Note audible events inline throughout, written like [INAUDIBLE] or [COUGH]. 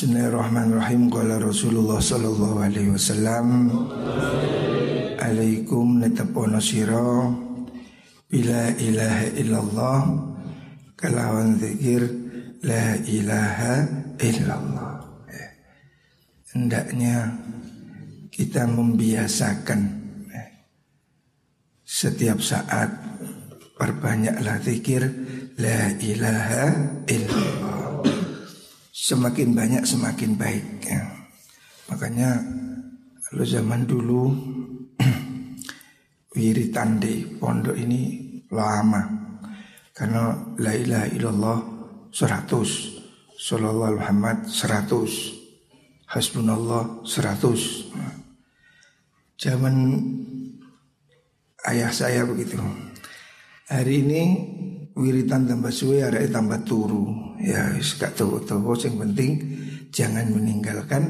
Bismillahirrahmanirrahim Qala Rasulullah sallallahu alaihi wasallam Alaikum netapono siro Bila ilaha illallah Kalawan zikir La ilaha illallah ya. Hendaknya kita membiasakan ya. Setiap saat Perbanyaklah zikir La ilaha illallah semakin banyak semakin baik ya. Makanya kalau zaman dulu [CLEARS THROAT] wiritan di pondok ini lama. Karena la ilaha illallah 100 sallallahu Muhammad 100 hasbunallah 100 zaman ayah saya begitu. Hari ini wiritan tambah suwe ada tambah turu. Ya gak tahu-tahu yang penting jangan meninggalkan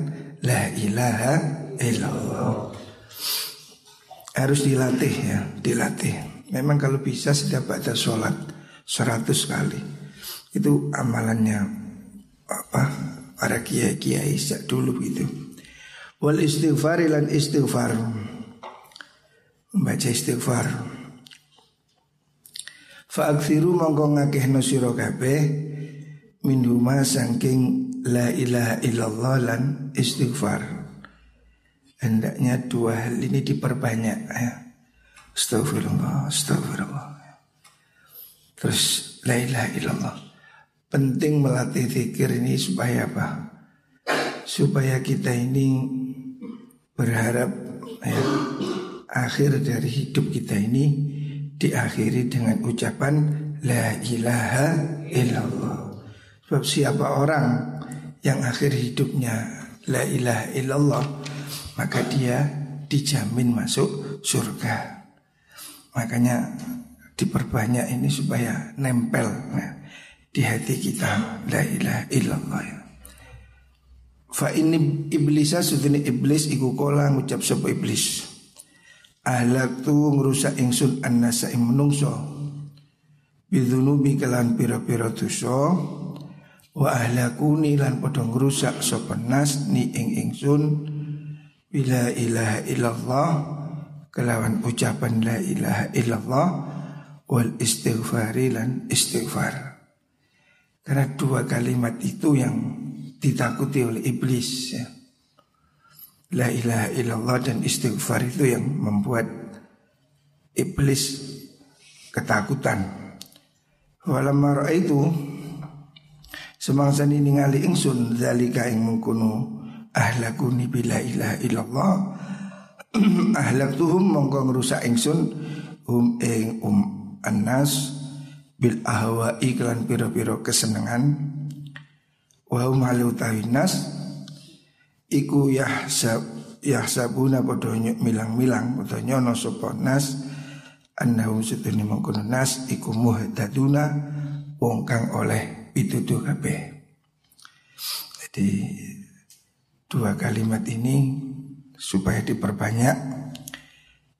la ilaha illallah. Harus dilatih ya dilatih. Memang kalau bisa setiap baca sholat seratus kali. Itu amalannya apa para kiai kiai sejak dulu gitu wal istighfar lan istighfar. Membaca istighfar Fa'akthiru mongko ngakehno sira kabeh minhuma saking la ilaha illallah lan istighfar. Hendaknya dua hal ini diperbanyak ya. Astagfirullah, astagfirullah. Terus la ilaha illallah. Penting melatih zikir ini supaya apa? Supaya kita ini berharap ya, akhir dari hidup kita ini diakhiri dengan ucapan La ilaha illallah. Sebab siapa orang yang akhir hidupnya La ilaha illallah Maka dia dijamin masuk surga. Makanya diperbanyak ini supaya nempel nah, di hati kita La ilaha illallah Fa ini iblis sudene iblis iku kola ngucap sapa iblis Ahlak tu ngerusak ingsun annasa ing menungso Bidhunubi kelan pira-pira dosa Wa ahlakuni lan padha ngrusak sapa nas ni ing ingsun bila ilaha illallah kelawan ucapan la ilaha illallah wal istighfari lan istighfar. Karena dua kalimat itu yang ditakuti oleh iblis ya. La ilaha illallah dan istighfar itu yang membuat iblis ketakutan. Walamma itu semangsa ini ningali ingsun zalika ing mengkono ahlakuni bila ilaha illallah [CLEARS THROAT] ahlak tuhum mongko ngrusak ingsun hum ing um annas bil ahwa iklan piro-piro kesenangan wa hum halu nas iku yahsab yahsabuna padha milang-milang padha nyono sapa nas annahum sedene mongkon nas iku muhtaduna wong oleh pituduh kabeh. Jadi dua kalimat ini supaya diperbanyak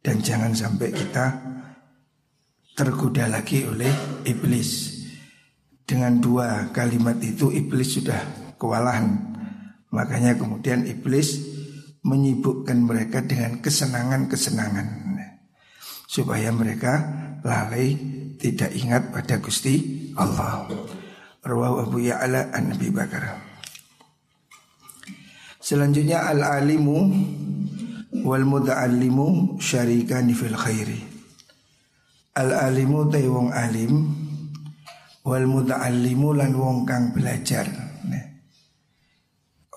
dan jangan sampai kita tergoda lagi oleh iblis. Dengan dua kalimat itu iblis sudah kewalahan Makanya kemudian iblis menyibukkan mereka dengan kesenangan-kesenangan supaya mereka lalai tidak ingat pada Gusti Allah. Rawahu Abu Ya'la an Nabi Bakar. Selanjutnya al-alimu wal muta'allimu syarikani fil khairi. Al-alimu wong alim wal muta'allimu lan wong kang belajar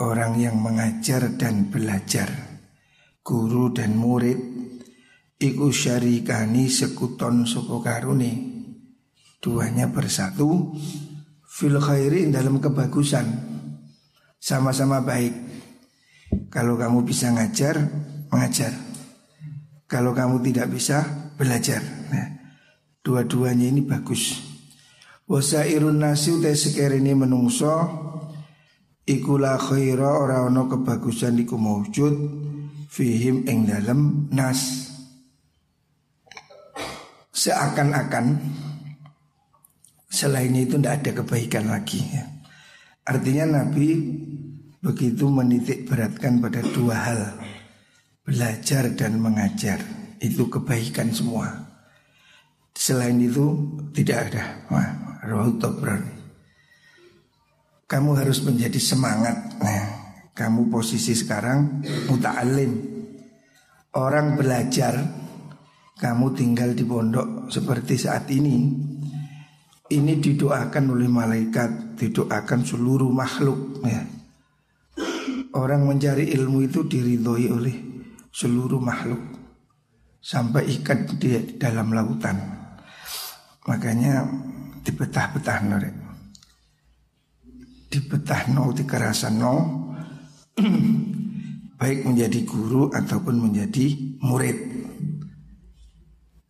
orang yang mengajar dan belajar, guru dan murid, iku syarikani sekuton sopo karuni, duanya bersatu, fil khairi dalam kebagusan, sama-sama baik. Kalau kamu bisa ngajar, mengajar. Kalau kamu tidak bisa, belajar. Nah, dua-duanya ini bagus. Wasairun nasi utai ini menungso Iku la khaira ora ana kebagusan iku maujud fihim ing dalem nas. Seakan-akan selain itu tidak ada kebaikan lagi ya. Artinya Nabi begitu menitik beratkan pada dua hal belajar dan mengajar. Itu kebaikan semua. Selain itu tidak ada. Wah kamu harus menjadi semangat nah, kamu posisi sekarang muta'alim orang belajar kamu tinggal di pondok seperti saat ini ini didoakan oleh malaikat didoakan seluruh makhluk ya. orang mencari ilmu itu diridhoi oleh seluruh makhluk sampai ikan di dalam lautan. Makanya dipetah-petah nore. Dipetah no, dikerasan no. [CLEARS THROAT] Baik menjadi guru ataupun menjadi murid.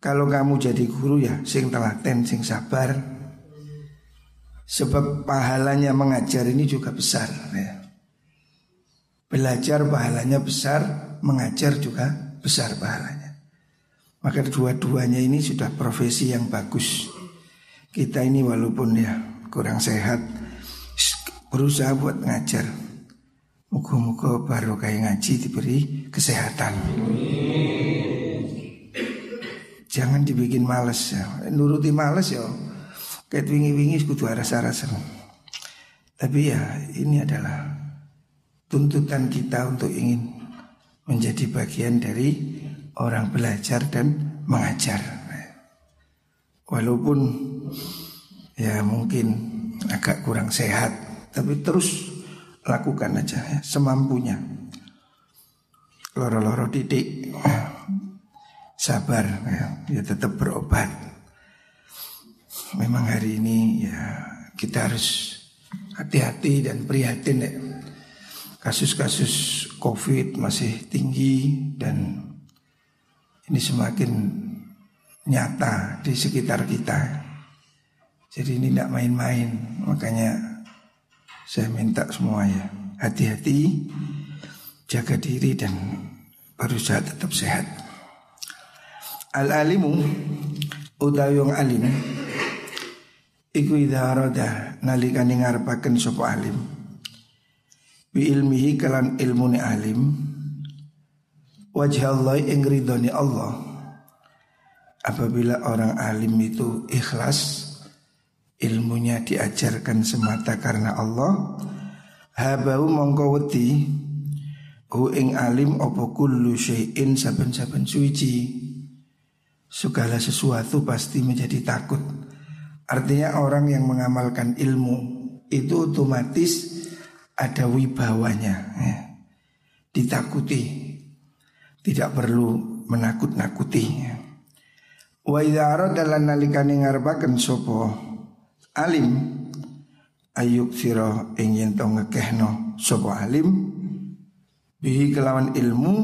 Kalau kamu jadi guru ya sing telaten, sing sabar. Sebab pahalanya mengajar ini juga besar ya. Belajar pahalanya besar, mengajar juga besar pahalanya. Maka dua-duanya ini sudah profesi yang bagus. Kita ini walaupun ya kurang sehat, berusaha buat ngajar. Muka-muka baru kayak ngaji diberi kesehatan. Jangan dibikin males ya. Nuruti males ya. Kayak wingi-wingi kudu aras-arasan. Tapi ya ini adalah tuntutan kita untuk ingin menjadi bagian dari orang belajar dan mengajar. Walaupun ya mungkin agak kurang sehat, tapi terus lakukan aja ya, semampunya. Loro-loro titik, sabar ya, ya tetap berobat. Memang hari ini ya kita harus hati-hati dan prihatin ya kasus-kasus COVID masih tinggi dan ini semakin nyata di sekitar kita. Jadi ini tidak main-main, makanya saya minta semuanya hati-hati, jaga diri dan berusaha tetap sehat. Al alimu utayung alim iku idza arada nalikane ngarepaken sapa alim. Bi ilmihi kalan ilmune alim. Wajah Allah yang ridhoni Allah. Apabila orang alim itu ikhlas ilmunya diajarkan semata karena Allah. Habau mongko wedi hu ing alim opo kullu syai'in saben-saben suci. Segala sesuatu pasti menjadi takut. Artinya orang yang mengamalkan ilmu itu otomatis ada wibawanya ya. ditakuti. Tidak perlu menakut-nakuti ya. wa idza dalam nalikane ngarepaken sapa alim ayuk sira ing yen to ngekehno sapa alim bihi kelawan ilmu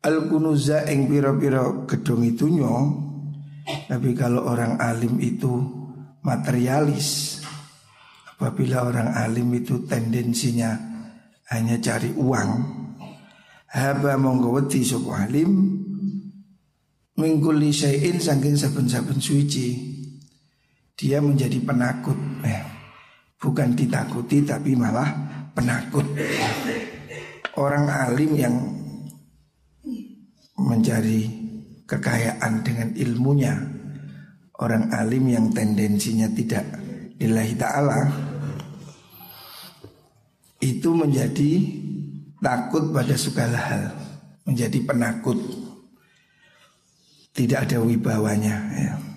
al kunuza ing pira-pira gedung itunya tapi kalau orang alim itu materialis Apabila orang alim itu tendensinya hanya cari uang, haba monggo wedi sapa alim mingkuli syai'in saking saben-saben suci. Dia menjadi penakut. Eh, bukan ditakuti tapi malah penakut. Orang alim yang mencari kekayaan dengan ilmunya Orang alim yang tendensinya tidak ilahi ta'ala itu menjadi takut pada segala hal, menjadi penakut. Tidak ada wibawanya ya.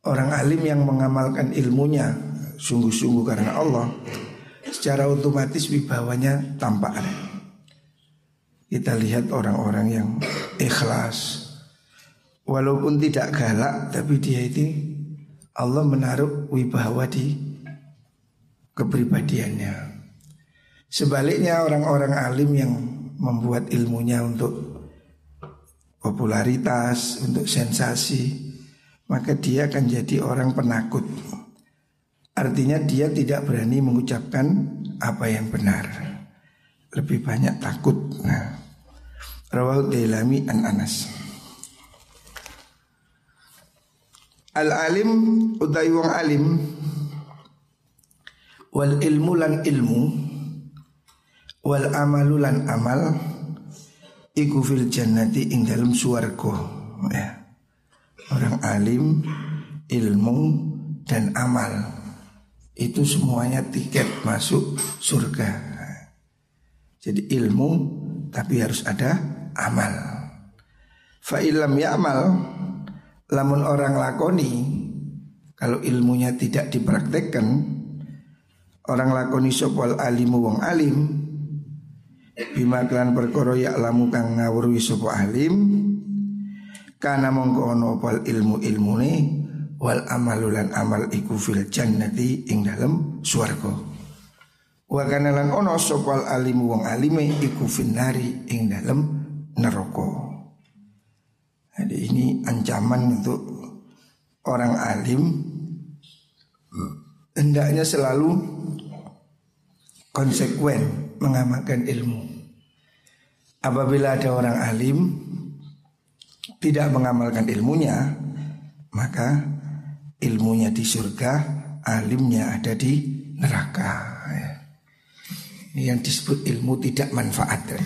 Orang alim yang mengamalkan ilmunya sungguh-sungguh karena Allah secara otomatis wibawanya tampak Kita lihat orang-orang yang ikhlas Walaupun tidak galak tapi dia itu Allah menaruh wibawa di kepribadiannya. Sebaliknya orang-orang alim yang membuat ilmunya untuk popularitas, untuk sensasi, maka dia akan jadi orang penakut. Artinya dia tidak berani mengucapkan apa yang benar. Lebih banyak takut. Nah, Rawal Dailami an Anas. Al alim utai wong alim wal ilmu lan ilmu Wal amalulan amal iku fil jannati ing dalam suwargo ya. Orang alim, ilmu dan amal itu semuanya tiket masuk surga. Jadi ilmu tapi harus ada amal. Fa ilam ya amal lamun orang lakoni kalau ilmunya tidak dipraktekkan orang lakoni sopal alimu wong alim bima kelan perkara ya lamu kang ngawruhi sapa alim karena mongko ono pal ilmu ilmune wal amalulan amal iku fil jannati ing dalem swarga. Wa kana lan ono sopal alimu wong alime iku finari ing dalem neraka. Jadi ini ancaman untuk orang alim hendaknya selalu konsekuen mengamalkan ilmu. Apabila ada orang alim tidak mengamalkan ilmunya, maka ilmunya di surga, alimnya ada di neraka. Ya. Ini yang disebut ilmu tidak manfaat. Ya.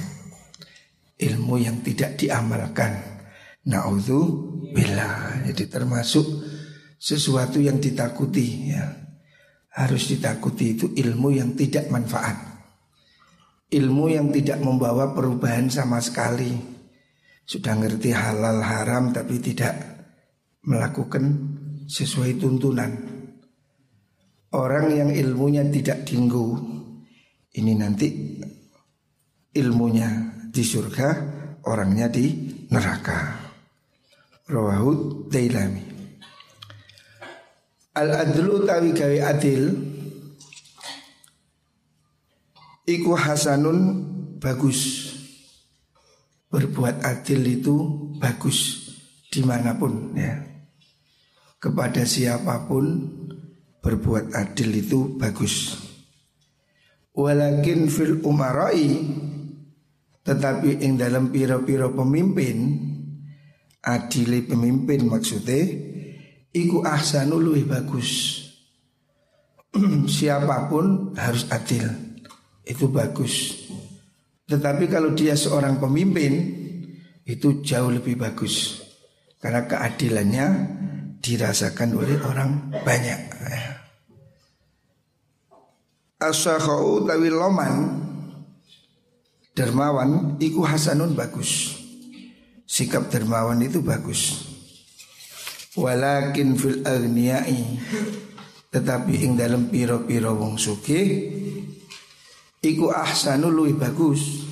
Ilmu yang tidak diamalkan. Na'udhu bila. Jadi termasuk sesuatu yang ditakuti ya. Harus ditakuti itu ilmu yang tidak manfaat. Ilmu yang tidak membawa perubahan sama sekali sudah ngerti halal haram tapi tidak melakukan sesuai tuntunan. Orang yang ilmunya tidak tinggu ini nanti ilmunya di surga, orangnya di neraka. Rawahu Dailami. Al-adlu tawi gawe adil Iku hasanun bagus berbuat adil itu bagus di mana pun ya. Kepada siapa pun berbuat adil itu bagus. Walakin fil umarai tetapi ing dalam piro-piro pemimpin adili pemimpin maksudnya iku ahsanu luwih bagus. [CLEARS THROAT] Siapa pun harus adil. Itu bagus. Tetapi kalau dia seorang pemimpin itu jauh lebih bagus karena keadilannya dirasakan oleh orang banyak. Asyakau tawi loman dermawan iku hasanun bagus. Sikap dermawan itu bagus. Walakin fil agniyai tetapi ing dalam piro-piro wong sugih Iku ahsanu luwih bagus.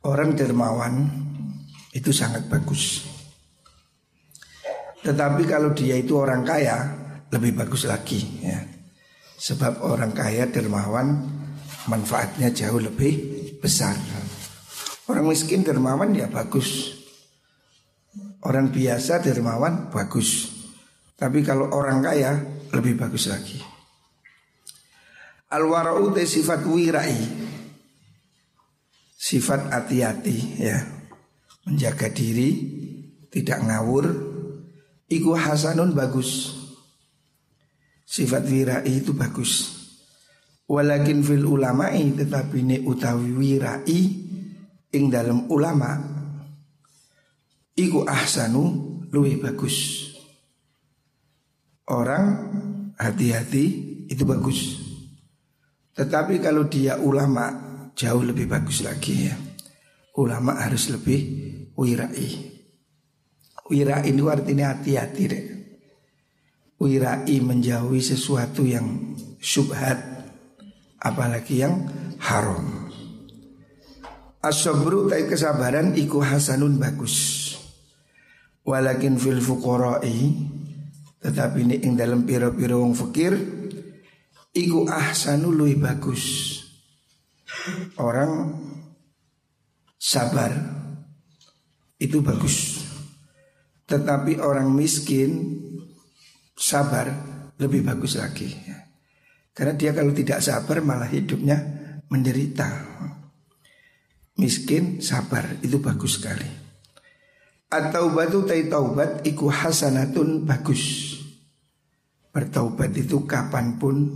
Orang dermawan itu sangat bagus. Tetapi kalau dia itu orang kaya Lebih bagus lagi ya. Sebab orang kaya dermawan Manfaatnya jauh lebih besar. Orang miskin dermawan ya bagus Orang biasa dermawan bagus. Tapi kalau orang kaya lebih bagus lagi. Al-wara'u sifat wirai. Sifat hati-hati ya. Menjaga diri, tidak ngawur. Iku hasanun bagus. Sifat wirai itu bagus. Walakin fil ulama'i tetapi ini utawi wirai ing dalam ulama Iku ahsanu luwih bagus. Orang hati-hati itu bagus. Tetapi kalau dia ulama jauh lebih bagus lagi ya. Ulama harus lebih wirai. Wirai itu artinya hati-hati deh. Wirai menjauhi sesuatu yang syubhat Apalagi yang haram. As-sabru kesabaran iku hasanun bagus Walakin fil fuqara'i tetapi ini ing dalam piro-piro wong fakir iku ahsanu bagus. Orang sabar itu bagus. Tetapi orang miskin sabar lebih bagus lagi. Karena dia kalau tidak sabar malah hidupnya menderita. Miskin sabar itu bagus sekali. At-taubatu tai taubat iku hasanatun bagus. bertaubat itu kapan pun,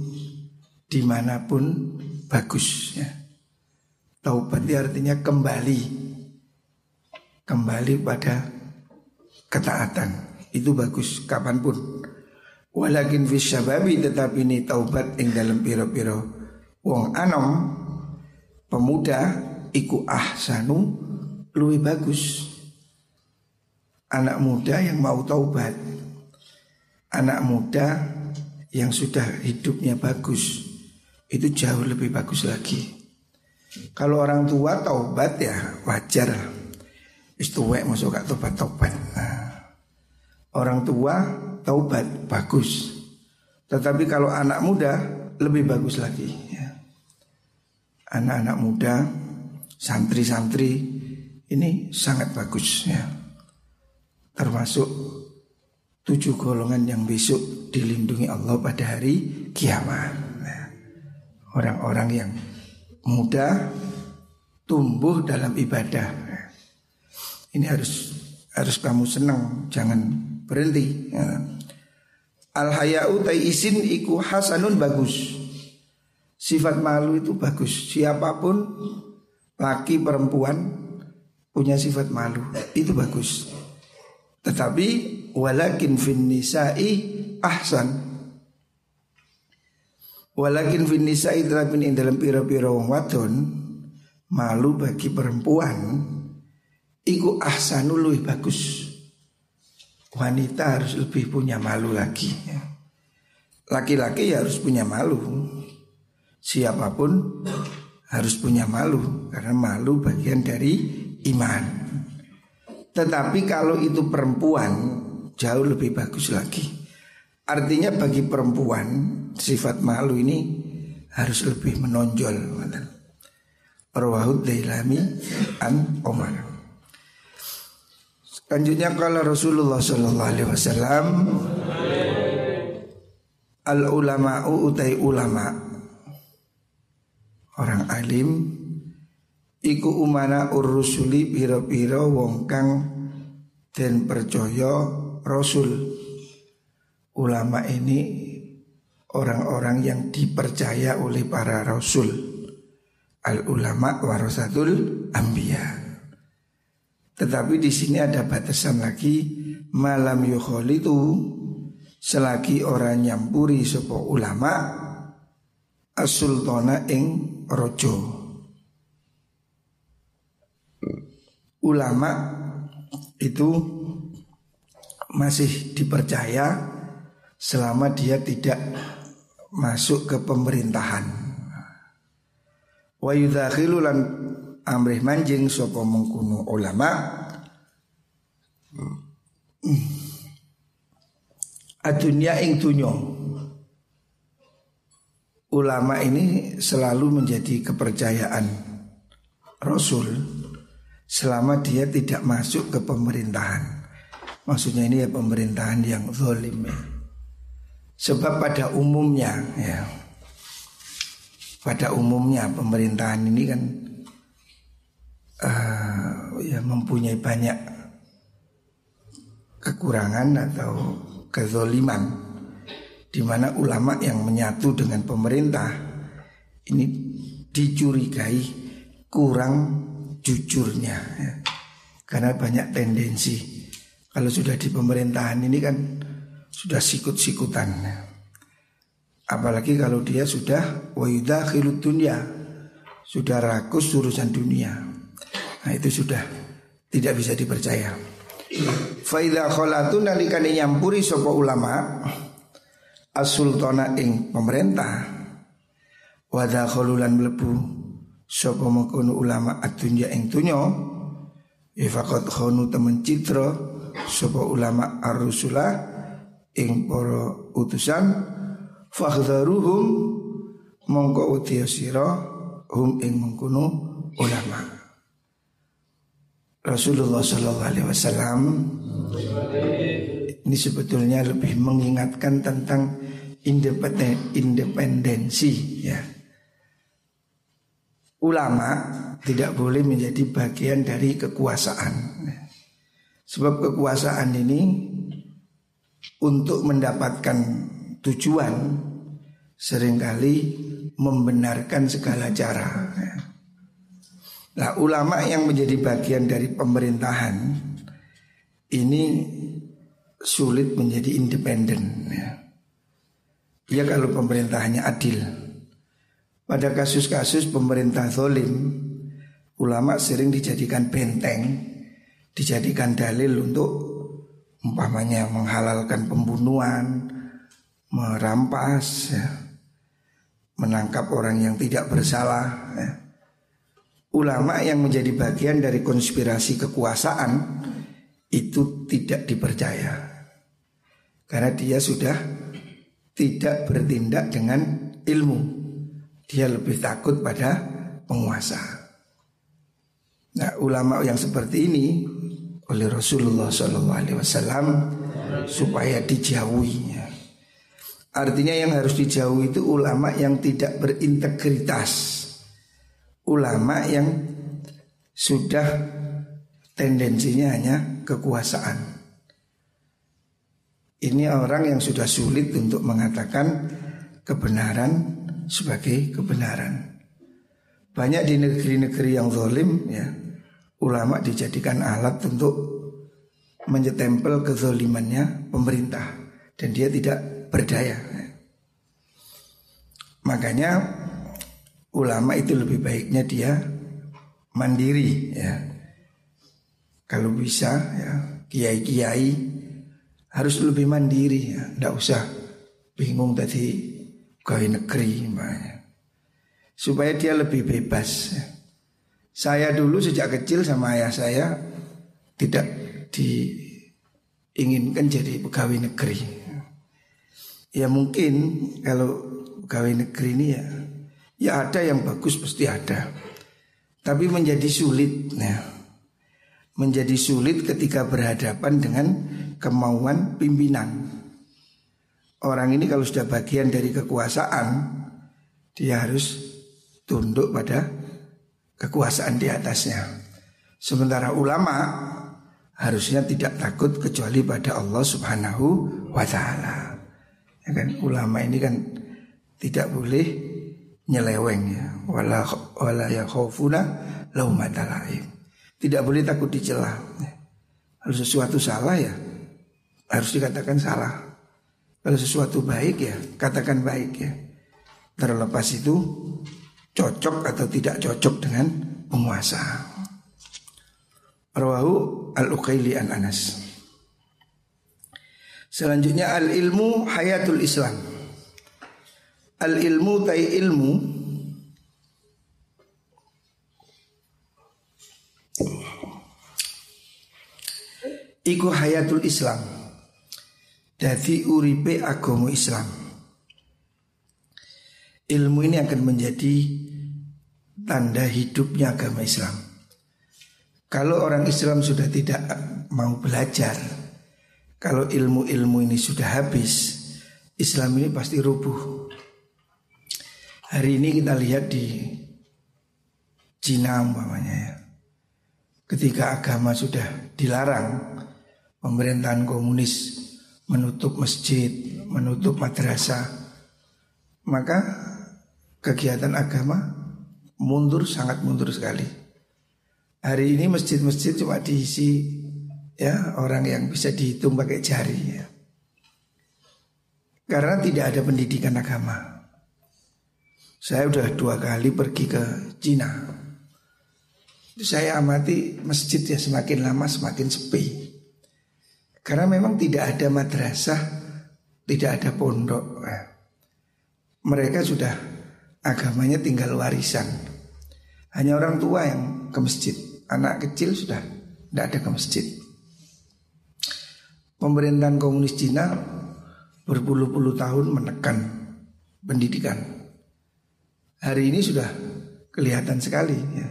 di mana pun bagus ya. Taubat itu artinya kembali, kembali pada ketaatan itu bagus kapan pun. Walakin fisyababi tetapi ini taubat yang dalam piro-piro wong anom pemuda iku ahsanu lebih bagus. Anak muda yang mau taubat. Anak muda yang sudah hidupnya bagus. Itu jauh lebih bagus lagi. Kalau orang tua taubat ya wajar. Istuwek masuk gak taubat-taubat nah, Orang tua taubat bagus. Tetapi kalau anak muda lebih bagus lagi ya. Anak-anak muda Santri-santri Ini sangat bagus ya termasuk tujuh golongan yang besok dilindungi Allah pada hari kiamat. Nah, orang-orang yang muda tumbuh dalam ibadah. Ini harus harus kamu senang, jangan berhenti. Ya. Al hayau isin iku hasanun bagus. Sifat malu itu bagus. Siapa pun laki perempuan punya sifat malu itu bagus. Tetapi walakin fin nisa'i ahsan. Walakin fin nisa'i tetapi ini dalam pira-pira wong malu bagi perempuan iku ahsanu lebih bagus. Wanita harus lebih punya malu lagi. Laki-laki ya harus punya malu. Siapa pun harus punya malu karena malu bagian dari iman. Tetapi kalau itu perempuan jauh lebih bagus lagi. Artinya bagi perempuan sifat malu ini harus lebih menonjol. Rawahud Dailami an Omar. Selanjutnya kalau Rasulullah Sallallahu Alaihi Wasallam al ulama utai ulama orang alim Iku umana urusuli piro-piro wong kang dan percaya Rasul. Ulama ini orang-orang yang dipercaya oleh para Rasul. Al ulama warasatul ambia Tetapi di sini ada batasan lagi Malam itu Selagi orang nyampuri sebuah ulama As-sultana ing rojo ulama itu masih dipercaya selama dia tidak masuk ke pemerintahan. Wa yudakhilu lan amrih manjing sapa mengkuno ulama. Adunya ing dunyo ulama ini selalu menjadi kepercayaan Rasul selama dia tidak masuk ke pemerintahan. Maksudnya ini ya pemerintahan yang zalim ya. Sebab pada umumnya ya pada umumnya pemerintahan ini kan uh, ya mempunyai banyak kekurangan atau kezoliman di mana ulama yang menyatu dengan pemerintah ini dicurigai kurang jujurnya ya. Karena banyak tendensi Kalau sudah di pemerintahan ini kan Sudah sikut-sikutan ya. Apalagi kalau dia sudah Wayudah khilut dunia Sudah rakus urusan dunia Nah itu sudah Tidak bisa dipercaya Faidah kholatu nalikani nyampuri sopo ulama As-sultana ing pemerintah Wadah kholulan melebu Sopo mengkono ulama adunya ing tunyo Ifakot khonu temen citra Sopo ulama ar-rusula Ing poro utusan Fakhdaruhum Mongko utia Hum ing mengkono ulama. Rasulullah Sallallahu Alaihi Wasallam ini sebetulnya lebih mengingatkan tentang independen, independensi ya ulama tidak boleh menjadi bagian dari kekuasaan. Sebab kekuasaan ini untuk mendapatkan tujuan sering kali membenarkan segala cara. Nah, ulama yang menjadi bagian dari pemerintahan ini sulit menjadi independen. Ya, ya kalau pemerintahannya adil. Pada kasus-kasus pemerintah zolim, ulama sering dijadikan benteng, dijadikan dalil untuk umpamanya menghalalkan pembunuhan, merampas, ya, menangkap orang yang tidak bersalah. Ya. Ulama yang menjadi bagian dari konspirasi kekuasaan itu tidak dipercaya karena dia sudah tidak bertindak dengan ilmu. Dia lebih takut pada penguasa. Nah, ulama yang seperti ini oleh Rasulullah SAW supaya dijauhi. Artinya yang harus dijauhi itu ulama yang tidak berintegritas. Ulama yang sudah tendensinya hanya kekuasaan. Ini orang yang sudah sulit untuk mengatakan kebenaran sebagai kebenaran. Banyak di negeri-negeri yang zalim ya, ulama dijadikan alat untuk menyetempel kezalimannya pemerintah dan dia tidak berdaya. Makanya ulama itu lebih baiknya dia mandiri ya. Kalau bisa ya kiai-kiai harus lebih mandiri ya, tidak usah bingung tadi pegawai negeri makanya. Supaya dia lebih bebas. Saya dulu sejak kecil sama ayah saya tidak diinginkan jadi pegawai negeri. Ya mungkin kalau pegawai negeri ini ya ya ada yang bagus pasti ada. Tapi menjadi sulit ya. Menjadi sulit ketika berhadapan dengan kemauan pimpinan. Orang ini kalau sudah bagian dari kekuasaan Dia harus tunduk pada kekuasaan di atasnya. Sementara ulama harusnya tidak takut kecuali pada Allah subhanahu wa ta'ala. Ya kan? Ulama ini kan tidak boleh nyeleweng ya. Wala, wala ya khawfuna laumatalaim Tidak boleh takut dicela ya. Kalau sesuatu salah ya harus dikatakan salah kalau sesuatu baik ya katakan baik ya. Terlepas itu cocok atau tidak cocok dengan penguasa. Rawahu al-Uqaili an Anas. Selanjutnya al-ilmu hayatul Islam. Al-ilmu tai ilmu Iku hayatul Islam Dadi uripe agama Islam. Ilmu ini akan menjadi tanda hidupnya agama Islam. Kalau orang Islam sudah tidak mau belajar Kalau ilmu-ilmu ini sudah habis Islam ini pasti rubuh. Hari ini kita lihat di Cina umpamanya ya. Ketika agama sudah dilarang Pemerintahan komunis menutup masjid, menutup madrasah, maka kegiatan agama mundur sangat mundur sekali. Hari ini masjid-masjid cuma diisi ya orang yang bisa dihitung pakai jari ya. Karena tidak ada pendidikan agama. Saya sudah dua kali pergi ke Cina. Saya amati masjid ya semakin lama semakin sepi. Karena memang tidak ada madrasah, tidak ada pondok. Mereka sudah agamanya tinggal warisan. Hanya orang tua yang ke masjid. Anak kecil sudah tidak ada ke masjid. Pemerintahan komunis Cina berpuluh-puluh tahun menekan pendidikan. Hari ini sudah kelihatan sekali ya.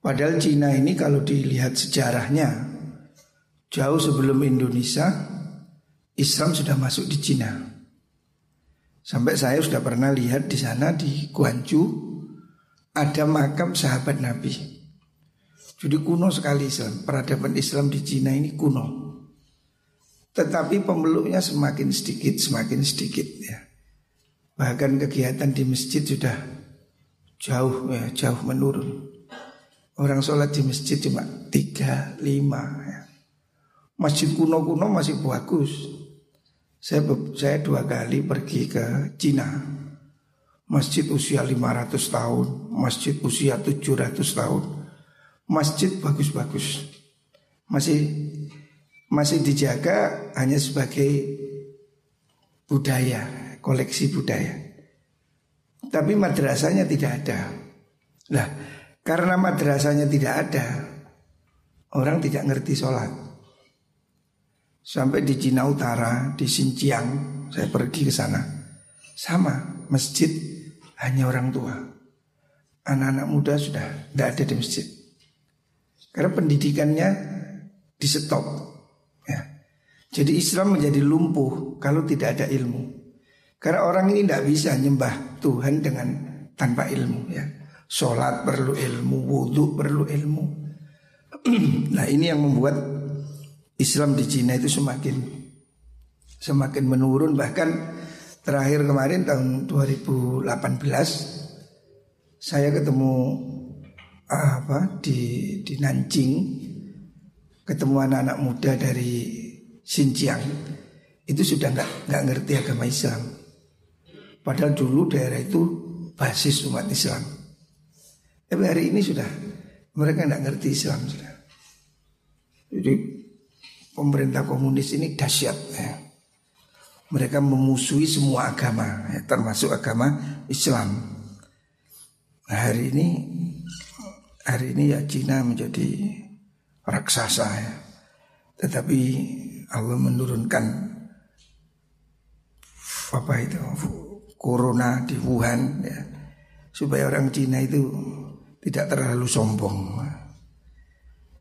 Padahal Cina ini kalau dilihat sejarahnya Jauh sebelum Indonesia Islam sudah masuk di Cina. Sampai saya sudah pernah lihat di sana di Guangzhou ada makam sahabat Nabi. Jadi kuno sekali Islam. Peradaban Islam di Cina ini kuno. Tetapi pemeluknya semakin sedikit, semakin sedikit ya. Bahkan kegiatan di masjid sudah jauh ya, jauh menurun. Orang sholat di masjid cuma tiga, lima. Masjid kuno-kuno masih bagus. Saya, saya dua kali pergi ke Cina. Masjid usia 500 tahun, masjid usia 700 tahun. Masjid bagus-bagus. Masih masih dijaga hanya sebagai budaya, koleksi budaya. Tapi madrasahnya tidak ada. Nah, karena madrasahnya tidak ada, orang tidak ngerti sholat. Sampai di Cina Utara, di Xinjiang, saya pergi ke sana. Sama, masjid hanya orang tua. Anak-anak muda sudah tidak ada di masjid. Karena pendidikannya di stop. Ya. Jadi Islam menjadi lumpuh kalau tidak ada ilmu. Karena orang ini tidak bisa nyembah Tuhan dengan tanpa ilmu ya. Sholat perlu ilmu, wudhu perlu ilmu. [CLEARS THROAT] nah ini yang membuat Islam di Cina itu semakin semakin menurun bahkan terakhir kemarin tahun 2018 saya ketemu apa di di Nanjing ketemu anak-anak muda dari Xinjiang itu sudah nggak nggak ngerti agama Islam. Padahal dulu daerah itu basis umat Islam. Tapi hari ini sudah mereka tidak ngerti Islam sudah. Jadi pemerintah komunis ini dahsyat ya. Mereka memusuhi semua agama, ya, termasuk agama Islam. Nah, hari ini hari ini ya Cina menjadi raksasa ya. Tetapi Allah menurunkan apa itu corona di Wuhan ya supaya orang Cina itu tidak terlalu sombong.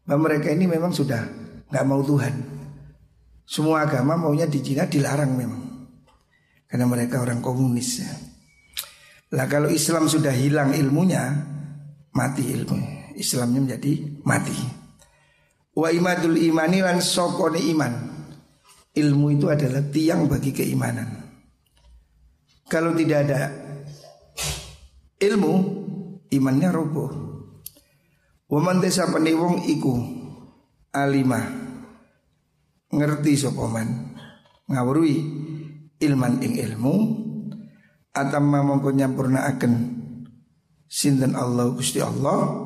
Nah, mereka ini memang sudah nggak mau Tuhan. Semua agama maunya di Cina dilarang memang. Karena mereka orang komunis ya. Lah kalau Islam sudah hilang ilmunya, mati ilmu. Islamnya menjadi mati. Wa imadul imani lan sokone iman. Ilmu itu adalah tiang bagi keimanan. Kalau tidak ada ilmu, imannya roboh. Waman desa wong iku alimah ngerti sopoman ngawurui ilman ing ilmu atamma mongko akan sinten Allah Gusti Allah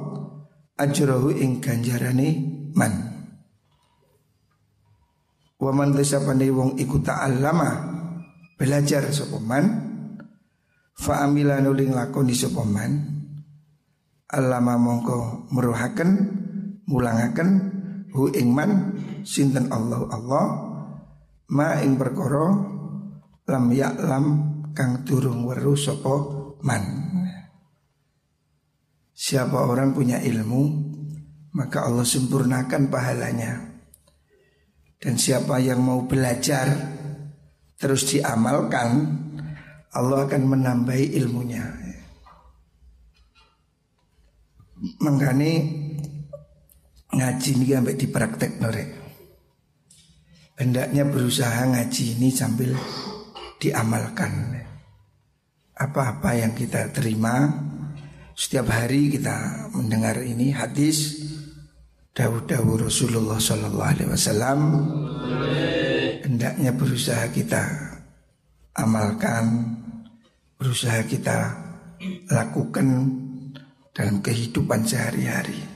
ajrahu ing ganjarane man. Waman desa wong iku ta'allama belajar sopoman fa amila nuling lakoni sopoman Allama mongko meruhaken mulangaken hu ingman sinten Allah Allah ma ing perkara lam lam kang durung weru sapa man. Siapa orang punya ilmu maka Allah sempurnakan pahalanya. Dan siapa yang mau belajar terus diamalkan Allah akan menambahi ilmunya. Mengkani ngaji ini sampai dipraktek norek. Hendaknya berusaha ngaji ini sambil diamalkan. Apa-apa yang kita terima setiap hari kita mendengar ini hadis Dawud-dawud Rasulullah Sallallahu Alaihi Wasallam hendaknya berusaha kita amalkan, berusaha kita lakukan dalam kehidupan sehari-hari.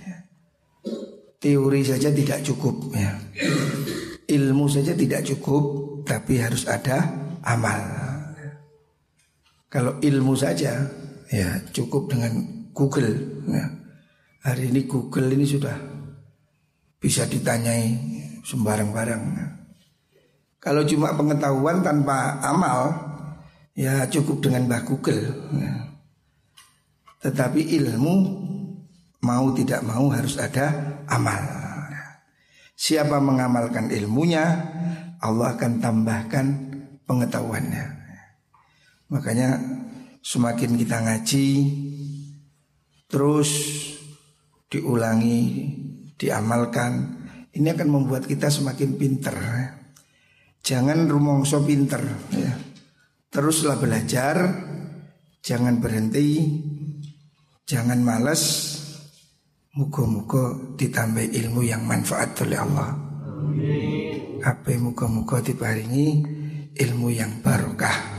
Teori saja tidak cukup ya. Ilmu saja tidak cukup, tapi harus ada amal. Kalau ilmu saja ya cukup dengan Google ya. Hari ini Google ini sudah bisa ditanyai sembarang-barang. Ya. Kalau cuma pengetahuan tanpa amal, ya cukup dengan Mbah Google. Ya. Tetapi ilmu mau tidak mau harus ada amal. Siapa mengamalkan ilmunya, Allah akan tambahkan pengetahuannya. Makanya semakin kita ngaji, terus diulangi, diamalkan, ini akan membuat kita semakin pinter. Jangan rumongso pinter ya. Teruslah belajar Jangan berhenti Jangan males Muka-muka ditambah ilmu yang manfaat oleh Allah. Apa muka-muka diparingi ilmu yang barokah